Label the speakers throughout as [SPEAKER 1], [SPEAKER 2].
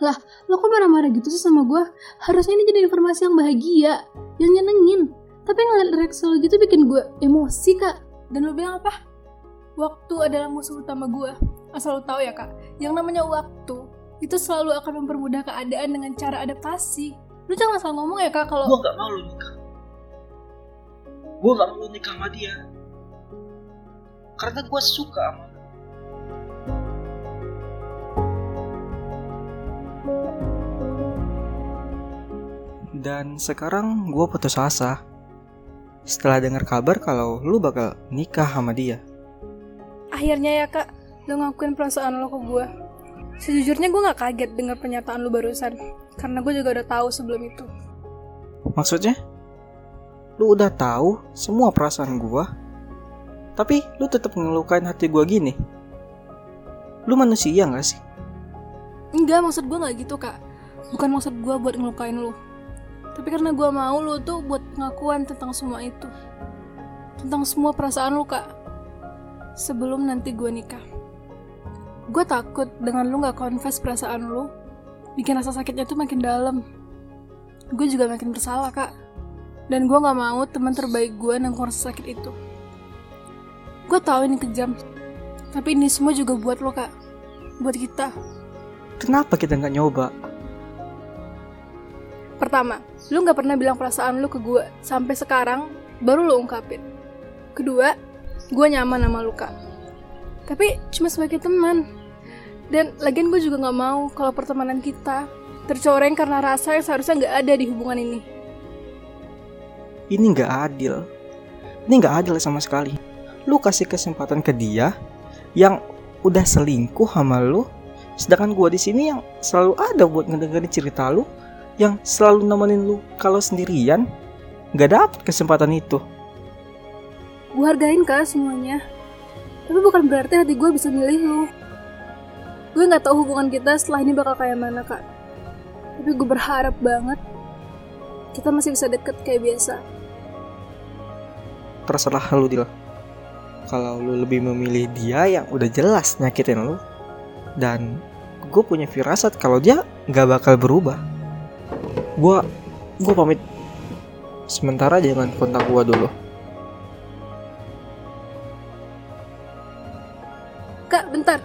[SPEAKER 1] lo kok marah-marah gitu sih sama gue? Harusnya ini jadi informasi yang bahagia, yang nyenengin. Tapi ngeliat reaksi lo gitu bikin gue emosi kak.
[SPEAKER 2] Dan lo bilang apa? Waktu adalah musuh utama gue. Asal lo tahu ya kak, yang namanya waktu itu selalu akan mempermudah keadaan dengan cara adaptasi. Lu jangan salah ngomong ya kak kalau
[SPEAKER 3] Gue gak mau lu nikah. Gue gak mau lu nikah sama dia. Karena gue suka sama
[SPEAKER 4] Dan sekarang gue putus asa. Setelah dengar kabar kalau lu bakal nikah sama dia.
[SPEAKER 2] akhirnya ya kak, lo ngakuin perasaan lo ke gue. Sejujurnya gue gak kaget dengar pernyataan lo barusan, karena gue juga udah tahu sebelum itu.
[SPEAKER 4] Maksudnya? Lu udah tahu semua perasaan gua, tapi lu tetap ngelukain hati gua gini. Lu manusia gak sih?
[SPEAKER 2] Enggak, maksud gue gak gitu kak. Bukan maksud gue buat ngelukain lo. Tapi karena gue mau lo tuh buat pengakuan tentang semua itu. Tentang semua perasaan lo kak. Sebelum nanti gue nikah. Gue takut dengan lu gak confess perasaan lu, bikin rasa sakitnya tuh makin dalam. Gue juga makin bersalah kak. Dan gue gak mau teman terbaik gue nanggung rasa sakit itu. Gue tahu ini kejam. Tapi ini semua juga buat lo kak. Buat kita.
[SPEAKER 4] Kenapa kita nggak nyoba?
[SPEAKER 2] Pertama, lu gak pernah bilang perasaan lu ke gue sampai sekarang baru lu ungkapin. Kedua, gue nyaman sama lu kak. Tapi cuma sebagai teman. Dan lagian gue juga gak mau kalau pertemanan kita tercoreng karena rasa yang seharusnya gak ada di hubungan ini.
[SPEAKER 4] Ini nggak adil. Ini nggak adil sama sekali. Lu kasih kesempatan ke dia yang udah selingkuh sama lu, sedangkan gua di sini yang selalu ada buat ngedengerin cerita lu, yang selalu nemenin lu kalau sendirian, nggak dapet kesempatan itu.
[SPEAKER 2] Gue hargain kak semuanya. Tapi bukan berarti hati gue bisa milih lu. Gue gak tahu hubungan kita setelah ini bakal kayak mana kak. Tapi gue berharap banget kita masih bisa deket kayak biasa.
[SPEAKER 4] Terserah lu Dil. Kalau lu lebih memilih dia yang udah jelas nyakitin lu, dan gue punya firasat kalau dia nggak bakal berubah. Gua, gua pamit. Sementara jangan kontak gua dulu.
[SPEAKER 2] Kak, bentar.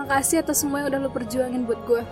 [SPEAKER 2] Makasih atas semua yang udah lo perjuangin buat gue.